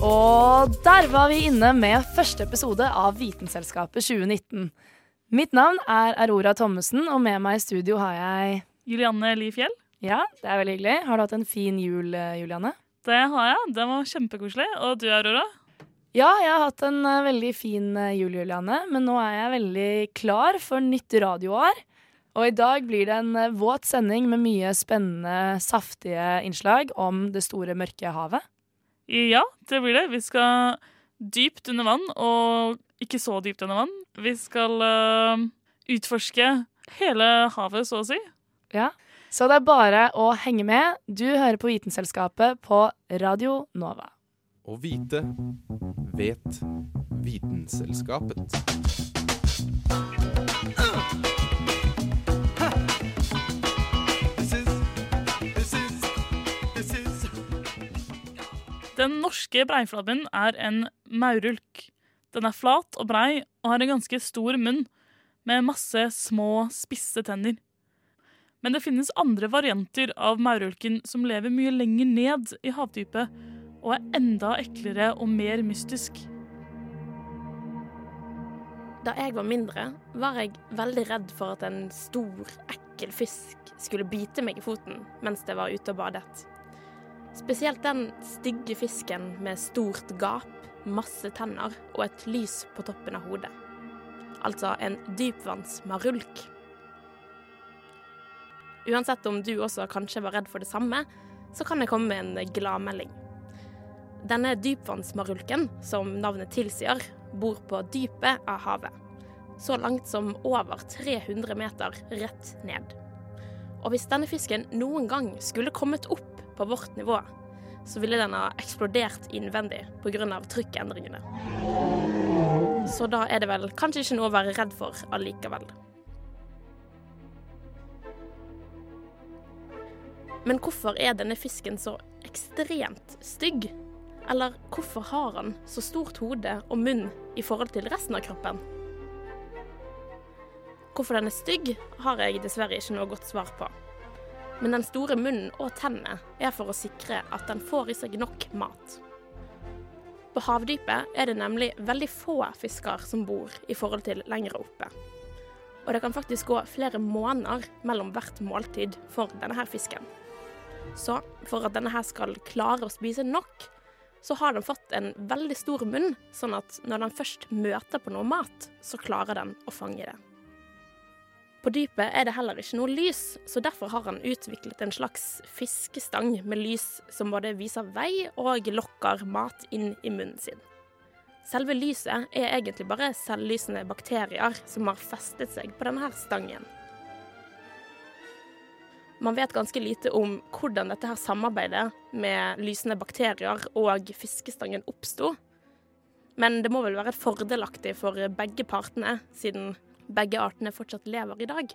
Og der var vi inne med første episode av Vitenselskapet 2019. Mitt navn er Aurora Thommessen, og med meg i studio har jeg Julianne Li Fjell. Ja, det er veldig hyggelig. Har du hatt en fin jul, eh, Julianne? Det har jeg. Den var kjempekoselig. Og du, Aurora? Ja, jeg har hatt en eh, veldig fin eh, jul, Julianne. Men nå er jeg veldig klar for nytt radioår. Og i dag blir det en våt sending med mye spennende, saftige innslag om det store, mørke havet. Ja, det blir det. Vi skal dypt under vann, og ikke så dypt under vann. Vi skal uh, utforske hele havet, så å si. Ja. Så det er bare å henge med. Du hører på Vitenselskapet på Radio Nova. Å vite vet Vitenselskapet. Den norske breiflabben er en maurulk. Den er flat og brei og har en ganske stor munn med masse små, spisse tenner. Men det finnes andre varianter av maurulken som lever mye lenger ned i havdypet og er enda eklere og mer mystisk. Da jeg var mindre, var jeg veldig redd for at en stor, ekkel fisk skulle bite meg i foten mens jeg var ute og badet. Spesielt den stygge fisken med stort gap, masse tenner og et lys på toppen av hodet. Altså en dypvannsmarulk. Uansett om du også kanskje var redd for det samme, så kan jeg komme med en gladmelding. Denne dypvannsmarulken, som navnet tilsier, bor på dypet av havet. Så langt som over 300 meter rett ned. Og hvis denne fisken noen gang skulle kommet opp på vårt nivå, så ville den ha eksplodert innvendig pga. trykkendringene. Så da er det vel kanskje ikke noe å være redd for allikevel. Men hvorfor er denne fisken så ekstremt stygg? Eller hvorfor har han så stort hode og munn i forhold til resten av kroppen? Hvorfor den er stygg, har jeg dessverre ikke noe godt svar på. Men den store munnen og tennene er for å sikre at den får i seg nok mat. På havdypet er det nemlig veldig få fisker som bor i forhold til lengre oppe. Og det kan faktisk gå flere måneder mellom hvert måltid for denne her fisken. Så for at denne her skal klare å spise nok, så har den fått en veldig stor munn, sånn at når den først møter på noe mat, så klarer den å fange det. På dypet er det heller ikke noe lys, så derfor har han utviklet en slags fiskestang med lys som både viser vei og lokker mat inn i munnen sin. Selve lyset er egentlig bare selvlysende bakterier som har festet seg på denne stangen. Man vet ganske lite om hvordan dette her samarbeidet med lysende bakterier og fiskestangen oppsto. Men det må vel være fordelaktig for begge partene, siden begge artene fortsatt lever i dag.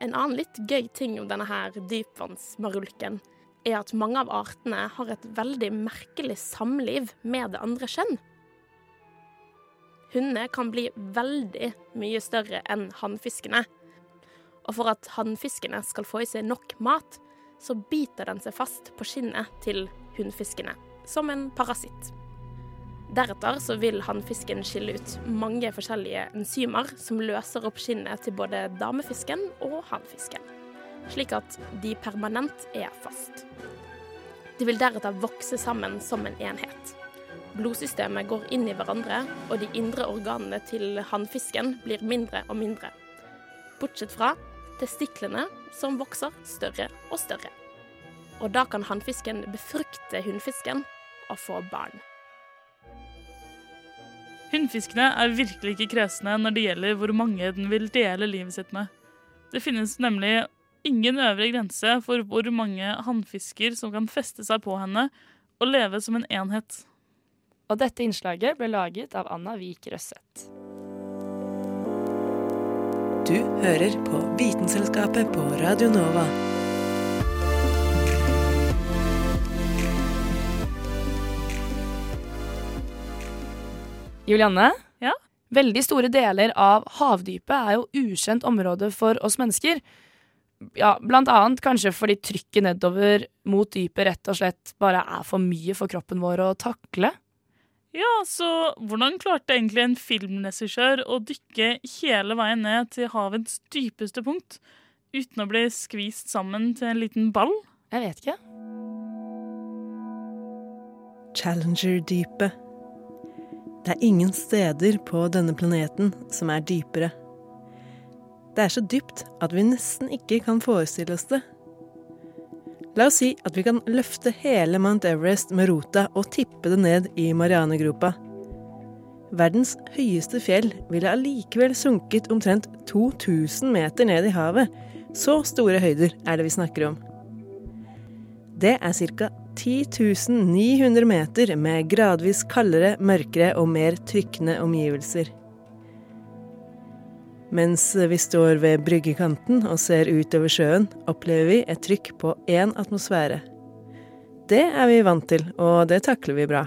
En annen litt gøy ting om denne her dypvannsmarulken er at mange av artene har et veldig merkelig samliv med det andre kjønn. Hunnene kan bli veldig mye større enn hannfiskene. Og for at hannfiskene skal få i seg nok mat, så biter den seg fast på skinnet til hunnfiskene, som en parasitt. Deretter så vil hannfisken skille ut mange forskjellige enzymer som løser opp skinnet til både damefisken og hannfisken, slik at de permanent er fast. De vil deretter vokse sammen som en enhet. Blodsystemet går inn i hverandre, og de indre organene til hannfisken blir mindre og mindre. Bortsett fra testiklene, som vokser større og større. Og da kan hannfisken befrukte hunnfisken og få barn. Hunnfiskene er virkelig ikke kresne når det gjelder hvor mange den vil dele livet sitt med. Det finnes nemlig ingen øvre grense for hvor mange hannfisker som kan feste seg på henne og leve som en enhet. Og dette innslaget ble laget av Anna Vik Røsseth. Du hører på Vitenselskapet på Radio Nova. Julianne? Ja? Veldig store deler av havdypet er jo ukjent område for oss mennesker. Ja, blant annet kanskje fordi trykket nedover mot dypet rett og slett bare er for mye for kroppen vår å takle. Ja, så hvordan klarte egentlig en filmregissør å dykke hele veien ned til havets dypeste punkt uten å bli skvist sammen til en liten ball? Jeg vet ikke. Challenger-dypet. Det er ingen steder på denne planeten som er dypere. Det er så dypt at vi nesten ikke kan forestille oss det. La oss si at vi kan løfte hele Mount Everest med rota og tippe det ned i Marianegropa. Verdens høyeste fjell ville allikevel sunket omtrent 2000 meter ned i havet. Så store høyder er det vi snakker om. Det er ca. 10 900 meter med gradvis kaldere, mørkere og mer trykkende omgivelser. Mens vi står ved bryggekanten og ser utover sjøen, opplever vi et trykk på én atmosfære. Det er vi vant til, og det takler vi bra.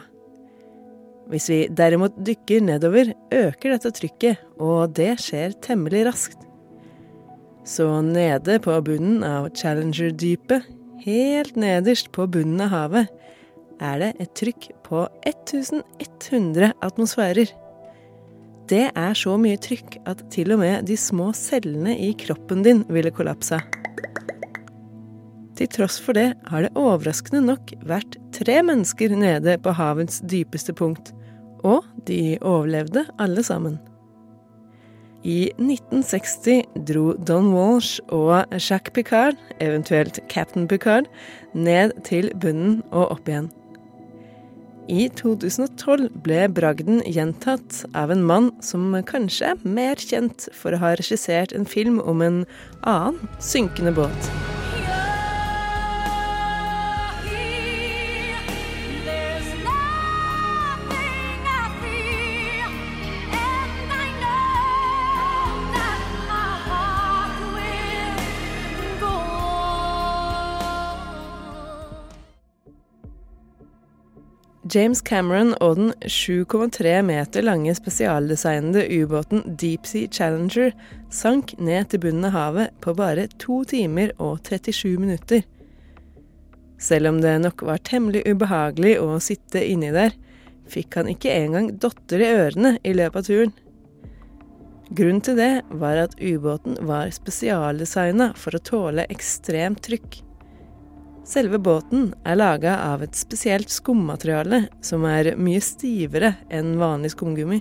Hvis vi derimot dykker nedover, øker dette trykket, og det skjer temmelig raskt. Så nede på bunnen av Challenger-dypet helt nederst på bunnen av havet, er det et trykk på 1100 atmosfærer. Det er så mye trykk at til og med de små cellene i kroppen din ville kollapsa. Til tross for det har det overraskende nok vært tre mennesker nede på havets dypeste punkt, og de overlevde alle sammen. I 1960 dro Don Walsh og Jacques Picard, eventuelt Captain Picard, ned til bunnen og opp igjen. I 2012 ble bragden gjentatt av en mann som kanskje er mer kjent for å ha regissert en film om en annen synkende båt. James Cameron og den 7,3 meter lange spesialdesignede ubåten Deep Sea Challenger sank ned til bunnen av havet på bare to timer og 37 minutter. Selv om det nok var temmelig ubehagelig å sitte inni der, fikk han ikke engang dotter i ørene i løpet av turen. Grunnen til det var at ubåten var spesialdesigna for å tåle ekstremt trykk. Selve båten er laga av et spesielt skummateriale som er mye stivere enn vanlig skumgummi,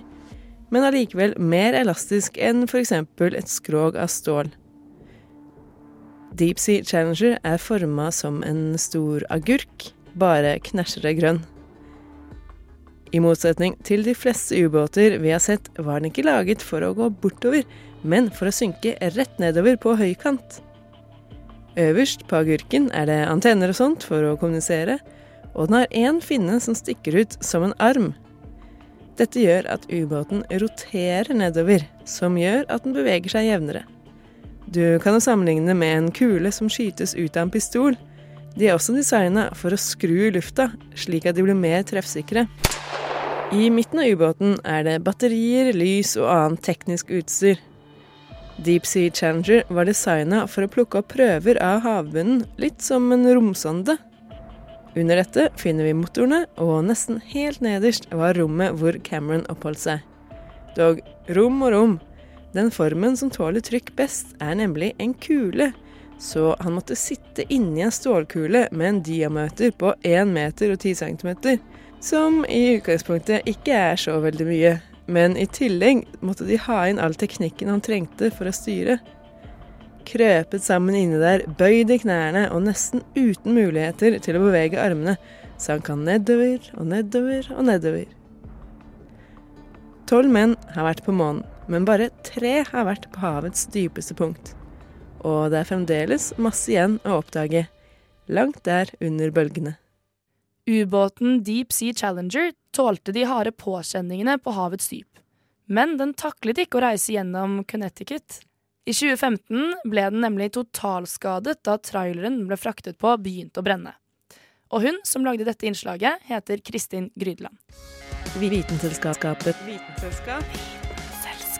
men allikevel mer elastisk enn f.eks. et skrog av stål. Deep Sea Challenger er forma som en stor agurk, bare knæsjere grønn. I motsetning til de fleste ubåter vi har sett, var den ikke laget for å gå bortover, men for å synke rett nedover på høykant. Øverst på agurken er det antenner og sånt for å kommunisere, og den har én finne som stikker ut som en arm. Dette gjør at ubåten roterer nedover, som gjør at den beveger seg jevnere. Du kan jo sammenligne med en kule som skytes ut av en pistol. De er også designa for å skru lufta, slik at de blir mer treffsikre. I midten av ubåten er det batterier, lys og annet teknisk utstyr. Deep Sea Challenger var designa for å plukke opp prøver av havbunnen, litt som en romsonde. Under dette finner vi motorene, og nesten helt nederst var rommet hvor Cameron oppholdt seg. Dog rom og rom. Den formen som tåler trykk best, er nemlig en kule, så han måtte sitte inni en stålkule med en diameter på 1 meter og 10 cm, som i utgangspunktet ikke er så veldig mye. Men i tillegg måtte de ha inn all teknikken han trengte for å styre. Krøpet sammen inni der, bøyd i knærne og nesten uten muligheter til å bevege armene, sank han nedover og nedover og nedover. Tolv menn har vært på månen, men bare tre har vært på havets dypeste punkt. Og det er fremdeles masse igjen å oppdage, langt der under bølgene. Ubåten Deep Sea Challenger tålte de harde påkjenningene på havets dyp. Men den taklet ikke å reise gjennom Connecticut. I 2015 ble den nemlig totalskadet da traileren ble fraktet på begynte å brenne. Og hun som lagde dette innslaget, heter Kristin Grydeland. Vitenselskapet. Vitenselskap.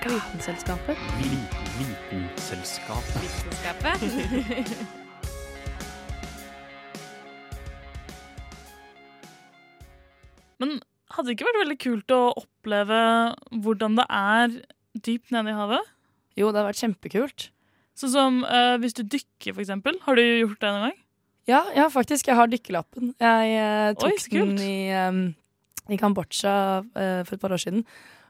Vitenselskapet. Vitenselskapet. Vitenselskapet. Men hadde det ikke vært veldig kult å oppleve hvordan det er dypt nede i havet? Jo, det hadde vært kjempekult. Sånn som eh, hvis du dykker, for eksempel. Har du gjort det noen gang? Ja, ja faktisk. Jeg har dykkerlappen. Jeg eh, tok Oi, den i, eh, i Kambodsja eh, for et par år siden.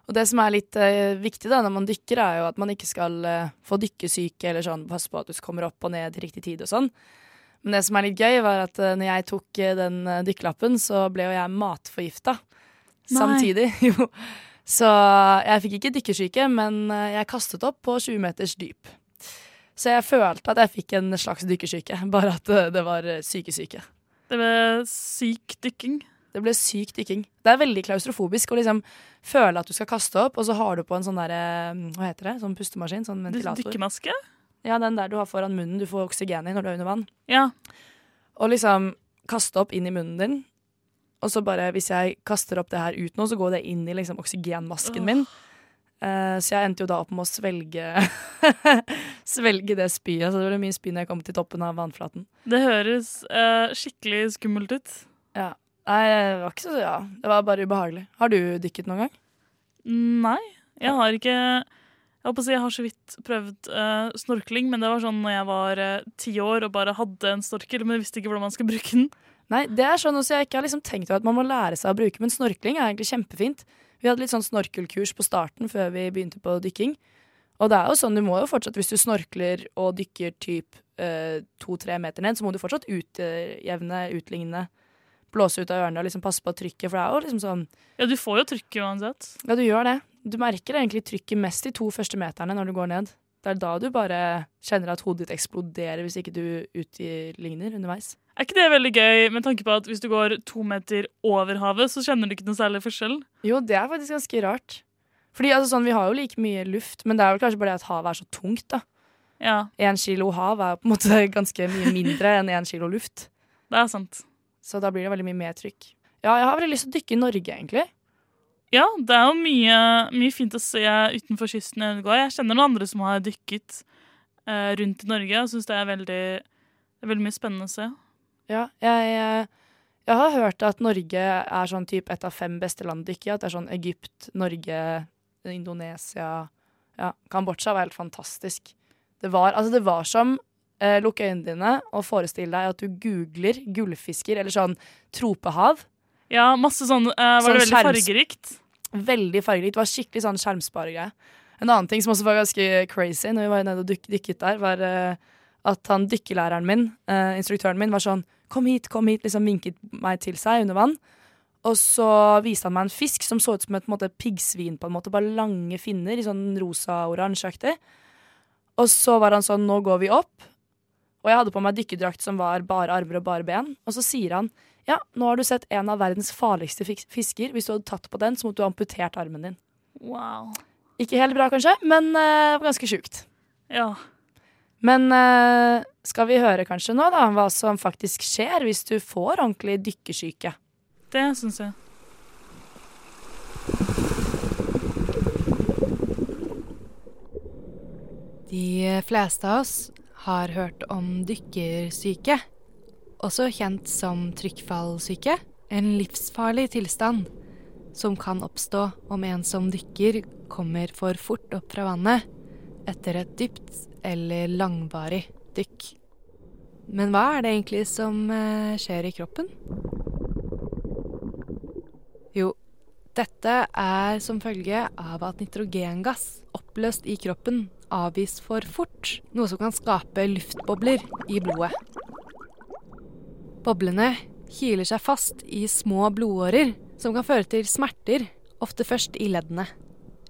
Og det som er litt eh, viktig da, når man dykker, er jo at man ikke skal eh, få dykkesyke eller sånn, passe på at du kommer opp og ned til riktig tid og sånn. Men det som er litt gøy, var at uh, når jeg tok den eh, dykkerlappen, så ble jo jeg matforgifta Nei. samtidig. Jo. Så jeg fikk ikke dykkersyke, men eh, jeg kastet opp på 20 meters dyp. Så jeg følte at jeg fikk en slags dykkersyke, bare at eh, det var eh, sykesyke. Det ble syk dykking. Det ble syk dykking. Det er veldig klaustrofobisk å liksom føle at du skal kaste opp, og så har du på en sånn derre Hva heter det? Sånn pustemaskin? Sånn ventilator. Dykkermaske? Ja, den der du har foran munnen. Du får oksygen i når du er under vann. Ja. Og liksom kaste opp inn i munnen din. Og så bare, hvis jeg kaster opp det her ut nå, så går det inn i liksom oksygenmasken min. Uh, så jeg endte jo da opp med å svelge Svelge det spyet. Så det ble mye spy når jeg kom til toppen av vannflaten. Det høres uh, skikkelig skummelt ut. Ja. Nei, det var ikke så Ja, det var bare ubehagelig. Har du dykket noen gang? Nei, jeg har ikke Jeg holdt på å si jeg har så vidt prøvd uh, snorkling, men det var sånn når jeg var eh, ti år og bare hadde en snorkel, men visste ikke hvordan man skal bruke den. Nei, det er sånn også jeg ikke har liksom tenkt at man må lære seg å bruke, men snorkling er egentlig kjempefint. Vi hadde litt sånn snorkelkurs på starten før vi begynte på dykking. Og det er jo sånn, du må jo fortsatt, hvis du snorkler og dykker typ eh, to-tre meter ned, så må du fortsatt utjevne, utligne, blåse ut av ørene og liksom passe på trykket, for det er jo liksom sånn Ja, du får jo trykket uansett. Ja, du gjør det. Du merker egentlig trykket mest de to første meterne når du går ned. Det er da du bare kjenner at hodet ditt eksploderer hvis ikke du utligner underveis. Er ikke det veldig gøy med tanke på at hvis du går to meter over havet, så kjenner du ikke noe særlig forskjell? Jo, det er faktisk ganske rart. Fordi altså, sånn, Vi har jo like mye luft, men det er vel kanskje bare det at havet er så tungt. da. Ja, Én kilo hav er på en måte ganske mye mindre enn én kilo luft. det er sant. Så da blir det veldig mye mer trykk. Ja, jeg har veldig lyst til å dykke i Norge, egentlig. Ja, det er jo mye, mye fint å se utenfor kysten. Jeg kjenner noen andre som har dykket eh, rundt i Norge og syns det er veldig, det er veldig mye spennende å se. Ja, jeg, jeg har hørt at Norge er sånn type et av fem beste land å dykke i. At det er sånn Egypt, Norge, Indonesia Ja, Kambodsja var helt fantastisk. Det var, altså det var som eh, Lukk øynene dine og forestill deg at du googler gullfisker eller sånn tropehav. Ja, masse sånn eh, Var Sånn det veldig fargerikt? Veldig fargerikt. Det var skikkelig sånn skjermsparegreie. En annen ting som også var ganske crazy når vi var nede og dykket der, var eh, at han dykkelæreren min, eh, instruktøren min, var sånn Kom hit, kom hit, liksom vinket meg til seg under vann. Og så viste han meg en fisk som så ut som et måte, piggsvin, på en måte. Bare lange finner i sånn rosa-oransjeaktig. Og så var han sånn Nå går vi opp. Og jeg hadde på meg dykkerdrakt som var bare armer og bare ben. Og så sier han ja, nå har du sett en av verdens farligste fisker. Hvis du hadde tatt på den, så måtte du ha amputert armen din. Wow. Ikke helt bra, kanskje, men uh, ganske sjukt. Ja. Men eh, skal vi høre kanskje nå, da, hva som faktisk skjer hvis du får ordentlig dykkersyke? Det syns jeg. De fleste av oss har hørt om dykkersyke, også kjent som trykkfallsyke, en livsfarlig tilstand som kan oppstå om en som dykker kommer for fort opp fra vannet etter et dypt eller langvarig dykk. Men hva er det egentlig som eh, skjer i kroppen? Jo, dette er som følge av at nitrogengass oppløst i kroppen avgis for fort, noe som kan skape luftbobler i blodet. Boblene kiler seg fast i små blodårer, som kan føre til smerter, ofte først i leddene.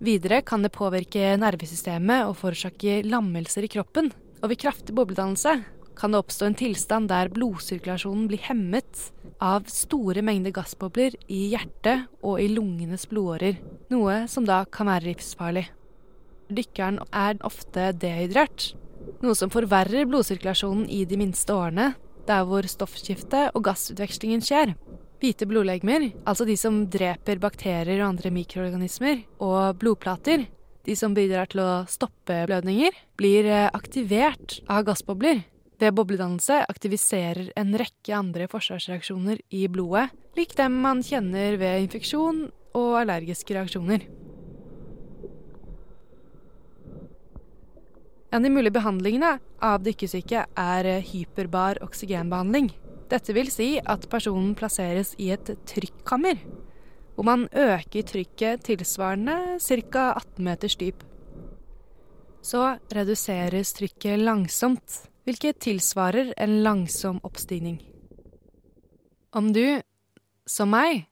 Videre kan det påvirke nervesystemet og forårsake lammelser i kroppen. Og ved kraftig bobledannelse kan det oppstå en tilstand der blodsirkulasjonen blir hemmet av store mengder gassbobler i hjertet og i lungenes blodårer, noe som da kan være livsfarlig. Dykkeren er ofte dehydrert, noe som forverrer blodsirkulasjonen i de minste årene, der hvor stoffskiftet og gassutvekslingen skjer. Hvite blodlegemer, altså de som dreper bakterier og andre mikroorganismer, og blodplater, de som bidrar til å stoppe blødninger, blir eh, aktivert av gassbobler. Ved bobledannelse aktiviserer en rekke andre forsvarsreaksjoner i blodet, lik dem man kjenner ved infeksjon og allergiske reaksjoner. En av de mulige behandlingene av dykkesyke er eh, hyperbar oksygenbehandling. Dette vil si at personen plasseres i et trykkammer, hvor man øker trykket tilsvarende ca. 18 meters dyp. Så reduseres trykket langsomt, hvilket tilsvarer en langsom oppstigning. Om du, som meg,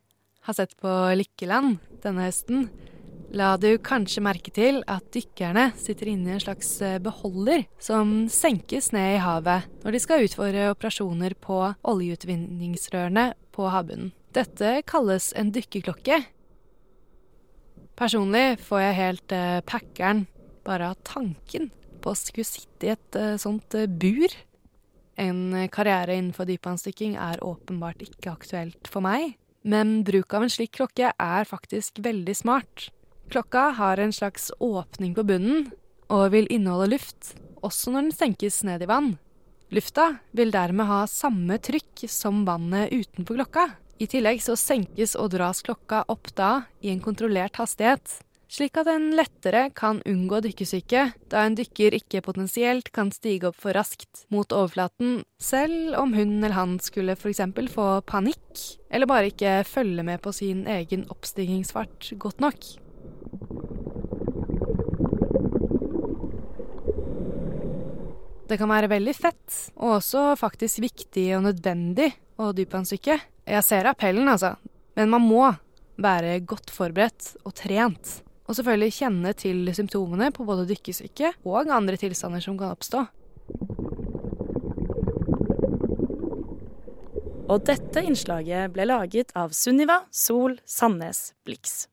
har sett på Lykkeland denne høsten, la du kanskje merke til at dykkerne sitter inne i en slags eh, beholder som senkes ned i havet når de skal utføre operasjoner på oljeutvinningsrørene på havbunnen. Dette kalles en dykkerklokke. Personlig får jeg helt eh, packeren bare av tanken på å skulle sitte i et eh, sånt eh, bur. En karriere innenfor dypvannsdykking er åpenbart ikke aktuelt for meg, men bruk av en slik klokke er faktisk veldig smart. Klokka har en slags åpning på bunnen og vil inneholde luft, også når den senkes ned i vann. Lufta vil dermed ha samme trykk som vannet utenfor klokka. I tillegg så senkes og dras klokka opp da i en kontrollert hastighet, slik at en lettere kan unngå dykkesyke, da en dykker ikke potensielt kan stige opp for raskt mot overflaten, selv om hun eller han skulle f.eks. få panikk, eller bare ikke følge med på sin egen oppstigningsfart godt nok. Det kan være veldig fett, og også faktisk viktig og nødvendig å dypvannsdykke. Jeg ser appellen, altså, men man må være godt forberedt og trent. Og selvfølgelig kjenne til symptomene på både dykkesyke og andre tilstander som kan oppstå. Og dette innslaget ble laget av Sunniva Sol Sandnes Blix.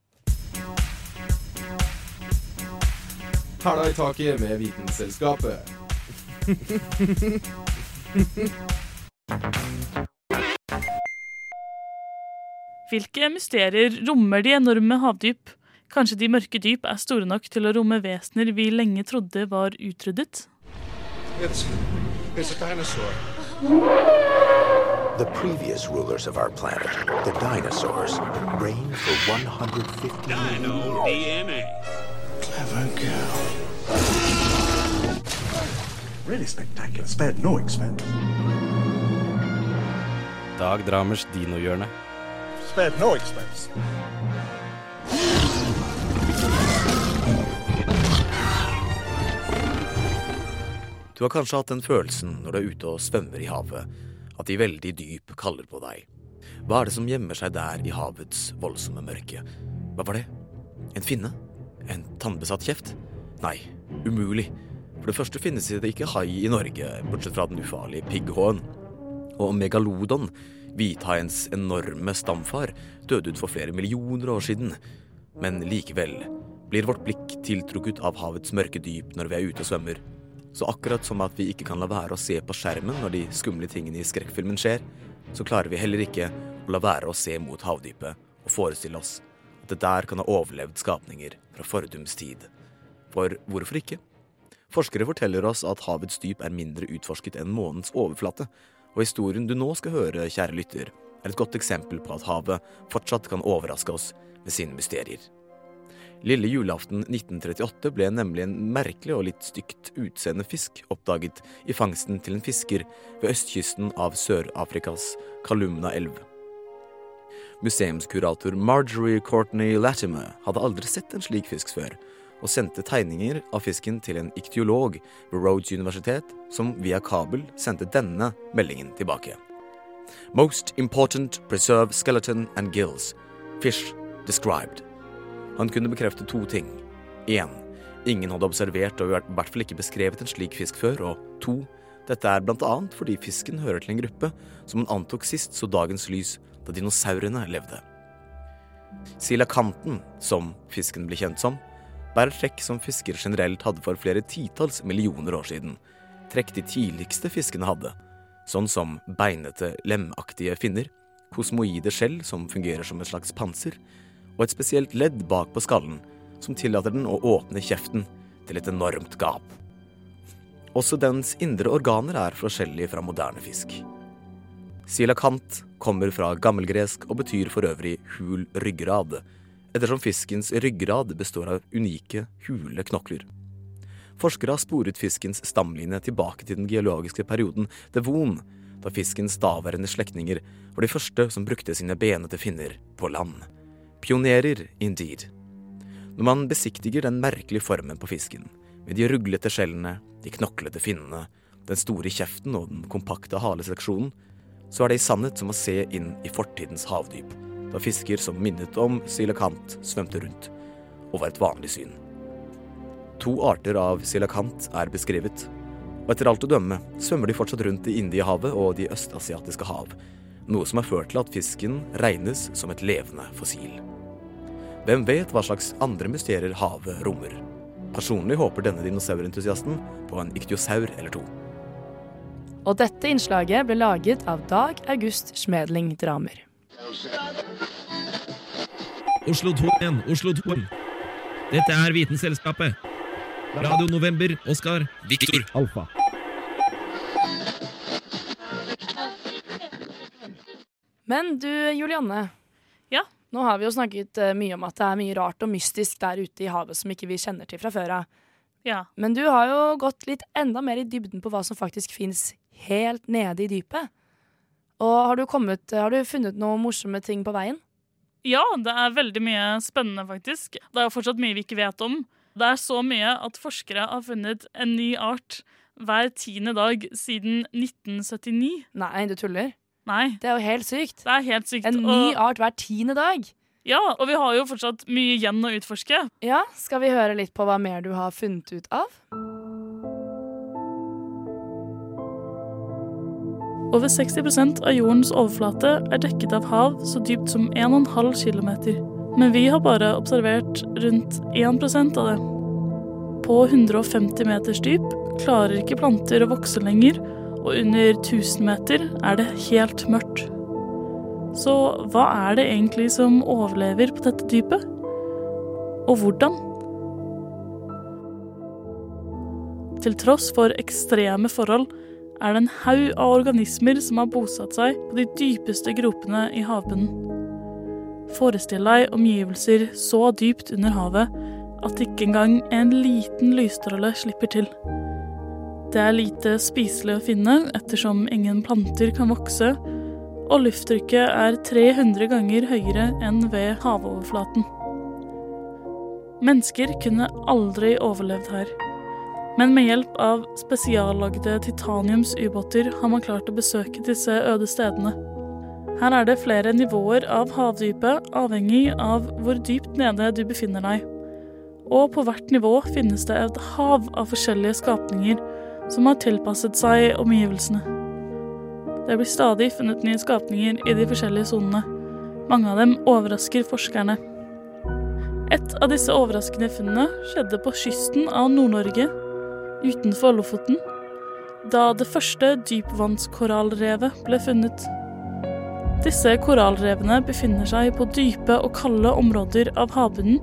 Hæla i taket med Vitenselskapet. Hvilke mysterier rommer de enorme havdyp? Kanskje de mørke dyp er store nok til å romme vesener vi lenge trodde var utryddet? It's, it's a dinosaur. The previous rulers of our planet, the dinosaurs, reigned for 150 Dino DNA. Really spectacular. Spared no expense. Dag Dramers dinohjørne. Spared no expense. Du har kanskje hatt den følelsen når du er ute og svømmer i havet, at de veldig dyp kaller på deg. Hva er det som gjemmer seg der i havets voldsomme mørke? Hva var det? En finne? En tannbesatt kjeft? Nei, umulig. For det første finnes det ikke hai i Norge, bortsett fra den ufarlige pigghåen. Og megalodon, hvithaiens enorme stamfar, døde ut for flere millioner år siden. Men likevel blir vårt blikk tiltrukket av havets mørke dyp når vi er ute og svømmer. Så akkurat som at vi ikke kan la være å se på skjermen når de skumle tingene i skrekkfilmen skjer, så klarer vi heller ikke å la være å se mot havdypet og forestille oss det der kan ha overlevd skapninger fra fordums tid. For hvorfor ikke? Forskere forteller oss at havets dyp er mindre utforsket enn månens overflate, og historien du nå skal høre, kjære lytter, er et godt eksempel på at havet fortsatt kan overraske oss med sine mysterier. Lille julaften 1938 ble nemlig en merkelig og litt stygt utseende fisk oppdaget i fangsten til en fisker ved østkysten av Sør-Afrikas Kalumna-elv. Museumskurator Marjorie Courtney Latimer hadde aldri sett en slik fisk før, og sendte tegninger av fisken til en iktiolog ved Rhodes universitet, som via kabel sendte denne meldingen tilbake. Most important preserve skeleton and gills. Fish described. Han kunne bekrefte to ting. Én, ingen hadde observert og i hvert fall ikke beskrevet en slik fisk før, og to, Dette er blant annet fordi fisken hører til en gruppe som han antok sist så dagens lys da dinosaurene levde. Silakanten, som fisken ble kjent som, bærer trekk som fisker generelt hadde for flere titalls millioner år siden. Trekk de tidligste fiskene hadde, sånn som beinete, lemaktige finner, kosmoide skjell som fungerer som et slags panser, og et spesielt ledd bak på skallen som tillater den å åpne kjeften til et enormt gap. Også dens indre organer er forskjellige fra moderne fisk. Silakant kommer fra gammelgresk og betyr for øvrig hul ryggrad, ettersom fiskens ryggrad består av unike, hule knokler. Forskere har sporet fiskens stamlinje tilbake til den geologiske perioden devon, da fiskens daværende slektninger var de første som brukte sine benete finner på land. Pionerer, indeed. Når man besiktiger den merkelige formen på fisken, med de ruglete skjellene, de knoklete finnene, den store kjeften og den kompakte haleseksjonen, så er det i sannhet som å se inn i fortidens havdyp, da fisker som minnet om silakant svømte rundt, og var et vanlig syn. To arter av silakant er beskrevet, og etter alt å dømme svømmer de fortsatt rundt i Indiehavet og de østasiatiske hav, noe som har ført til at fisken regnes som et levende fossil. Hvem vet hva slags andre mysterier havet rommer? Personlig håper denne dinosaurentusiasten på en iktiosaur eller to. Og dette innslaget ble laget av Dag August Schmedling Dramer. Oslo 2 igjen, Oslo 2. Dette er Vitenselskapet. Radio November, Oskar, Viktor, Alfa. Men du, Julianne. Ja? Nå har vi jo snakket eh, mye om at det er mye rart og mystisk der ute i havet som ikke vi kjenner til fra før av. Ja. Men du har jo gått litt enda mer i dybden på hva som faktisk fins helt nede i dypet. Og har du, kommet, har du funnet noen morsomme ting på veien? Ja, det er veldig mye spennende, faktisk. Det er jo fortsatt mye vi ikke vet om. Det er så mye at forskere har funnet en ny art hver tiende dag siden 1979. Nei, du tuller? Nei. Det er jo helt sykt. Det er helt sykt. En ny art hver tiende dag. Ja, og vi har jo fortsatt mye igjen å utforske. Ja, Skal vi høre litt på hva mer du har funnet ut av? Over 60% av jordens overflate er dekket av hav så dypt som 1,5 km. Men vi har bare observert rundt 1% av det. På 150 meters dyp klarer ikke planter å vokse lenger, og under 1000 meter er det helt mørkt. Så hva er det egentlig som overlever på dette dypet? Og hvordan? Til tross for ekstreme forhold er det en haug av organismer som har bosatt seg på de dypeste gropene i havbunnen. Forestill deg omgivelser så dypt under havet at ikke engang en liten lysstråle slipper til. Det er lite spiselig å finne ettersom ingen planter kan vokse, og lufttrykket er 300 ganger høyere enn ved havoverflaten. Mennesker kunne aldri overlevd her. Men med hjelp av spesiallagde titaniumsubåter har man klart å besøke disse øde stedene. Her er det flere nivåer av havdypet, avhengig av hvor dypt nede du befinner deg. Og på hvert nivå finnes det et hav av forskjellige skapninger som har tilpasset seg omgivelsene. Det blir stadig funnet nye skapninger i de forskjellige sonene. Mange av dem overrasker forskerne. Et av disse overraskende funnene skjedde på kysten av Nord-Norge utenfor Lofoten, da det første dypvannskorallrevet ble funnet. Disse korallrevene befinner seg på dype og kalde områder av havbunnen,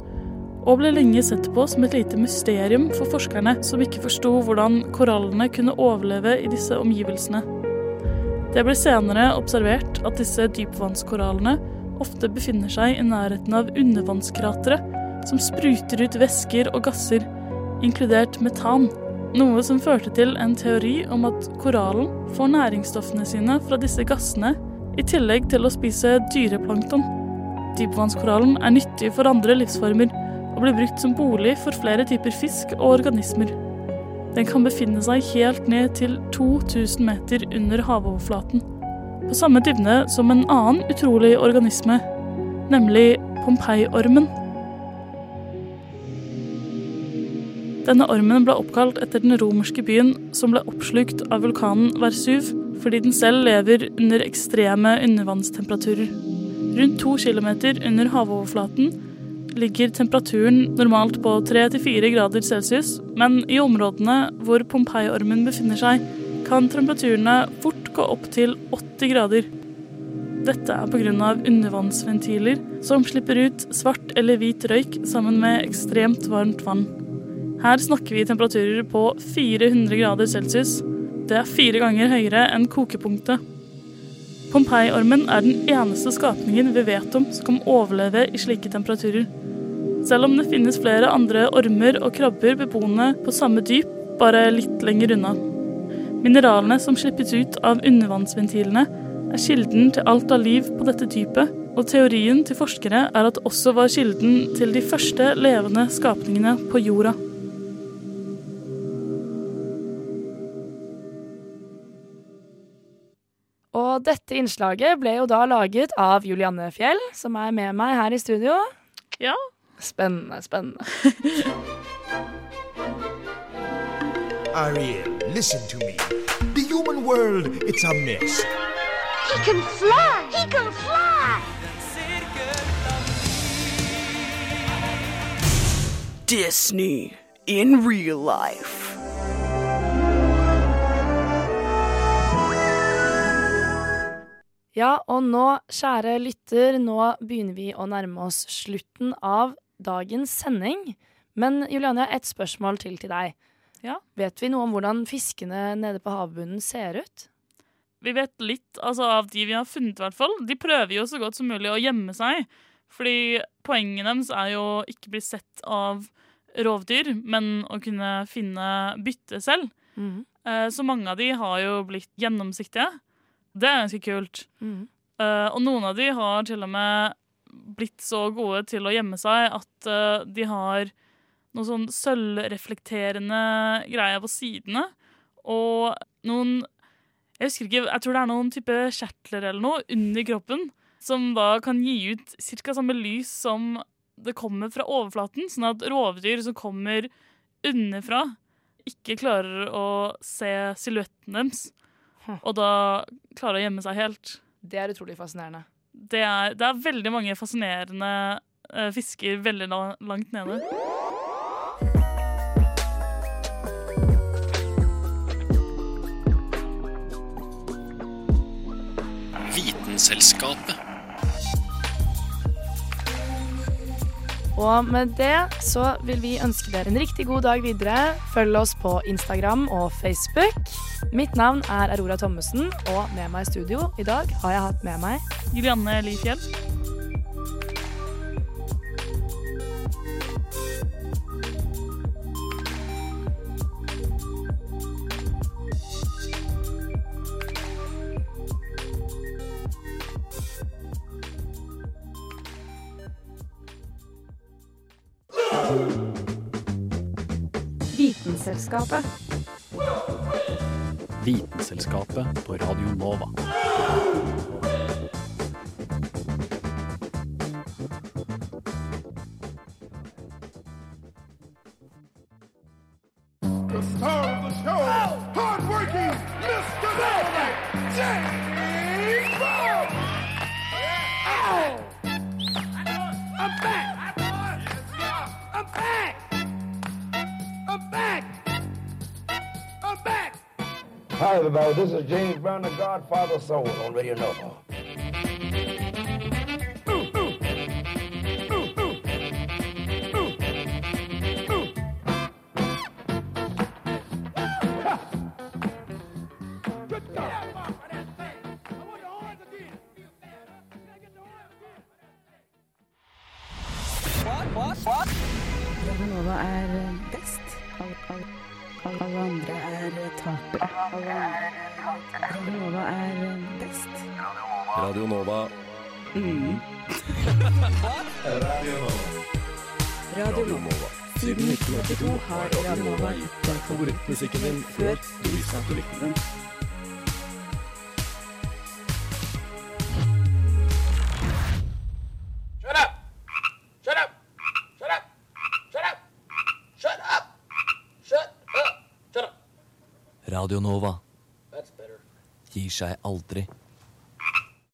og ble lenge sett på som et lite mysterium for forskerne som ikke forsto hvordan korallene kunne overleve i disse omgivelsene. Det ble senere observert at disse dypvannskorallene ofte befinner seg i nærheten av undervannskratre som spruter ut væsker og gasser, inkludert metan. Noe som førte til en teori om at korallen får næringsstoffene sine fra disse gassene, i tillegg til å spise dyreplankton. Dypvannskorallen er nyttig for andre livsformer, og blir brukt som bolig for flere typer fisk og organismer. Den kan befinne seg helt ned til 2000 meter under havoverflaten. På samme dybde som en annen utrolig organisme, nemlig Pompeii-ormen. Denne ormen ble oppkalt etter den romerske byen som ble oppslukt av vulkanen Versuv, fordi den selv lever under ekstreme undervannstemperaturer. Rundt to kilometer under havoverflaten ligger temperaturen normalt på 3-4 grader celsius, men i områdene hvor Pompeii-ormen befinner seg, kan temperaturene fort gå opp til 80 grader. Dette er pga. undervannsventiler som slipper ut svart eller hvit røyk sammen med ekstremt varmt vann. Her snakker vi temperaturer på 400 grader celsius. Det er fire ganger høyere enn kokepunktet. Pompeii-ormen er den eneste skapningen vi vet om som kan overleve i slike temperaturer. Selv om det finnes flere andre ormer og krabber beboende på samme dyp, bare litt lenger unna. Mineralene som slippes ut av undervannsventilene, er kilden til alt av liv på dette dypet, og teorien til forskere er at det også var kilden til de første levende skapningene på jorda. Og dette innslaget ble jo da laget av Julianne Fjell, som er med meg her i studio. Ja. Spennende, spennende. Ariel, listen to me. The human world, it's a mess. He can fly! He can fly! Disney in real life. Ja, og nå, kjære lytter, nå begynner vi å nærme oss slutten av dagens sending. Men Juliane, jeg har et spørsmål til til deg. Ja. Vet vi noe om hvordan fiskene nede på havbunnen ser ut? Vi vet litt altså, av de vi har funnet, i hvert fall. De prøver jo så godt som mulig å gjemme seg. Fordi poenget deres er jo ikke bli sett av rovdyr, men å kunne finne bytte selv. Eh, Så mange av de har jo blitt gjennomsiktige. Det er ganske kult. Mm. Uh, Og noen av de har til og med blitt så gode til å gjemme seg at uh, de har noe sånn sølvreflekterende greier på sidene. Og noen Jeg husker ikke, jeg tror det er noen type kjertler eller noe under kroppen som da kan gi ut ca. samme lys som det kommer fra overflaten, sånn at rovdyr som kommer underfra, ikke klarer å se silhuetten deres. Og da klarer å gjemme seg helt. Det er utrolig fascinerende. Det er, det er veldig mange fascinerende uh, fisker veldig la, langt nede. Vitenselskapet. Og med det så vil vi ønske dere en riktig god dag videre. Følg oss på Instagram og Facebook. Mitt navn er Aurora Thommessen, og med meg i studio i dag har jeg hatt med meg Julianne Lifjell. Vitenselskapet. Vitenselskapet på Radio Nova. Everybody. This is James Brown, the Godfather Soul on Radio Nova. to har Radionova gitt deg favorittmusikken din før du visste at du likte den. Shut up! Gir seg aldri.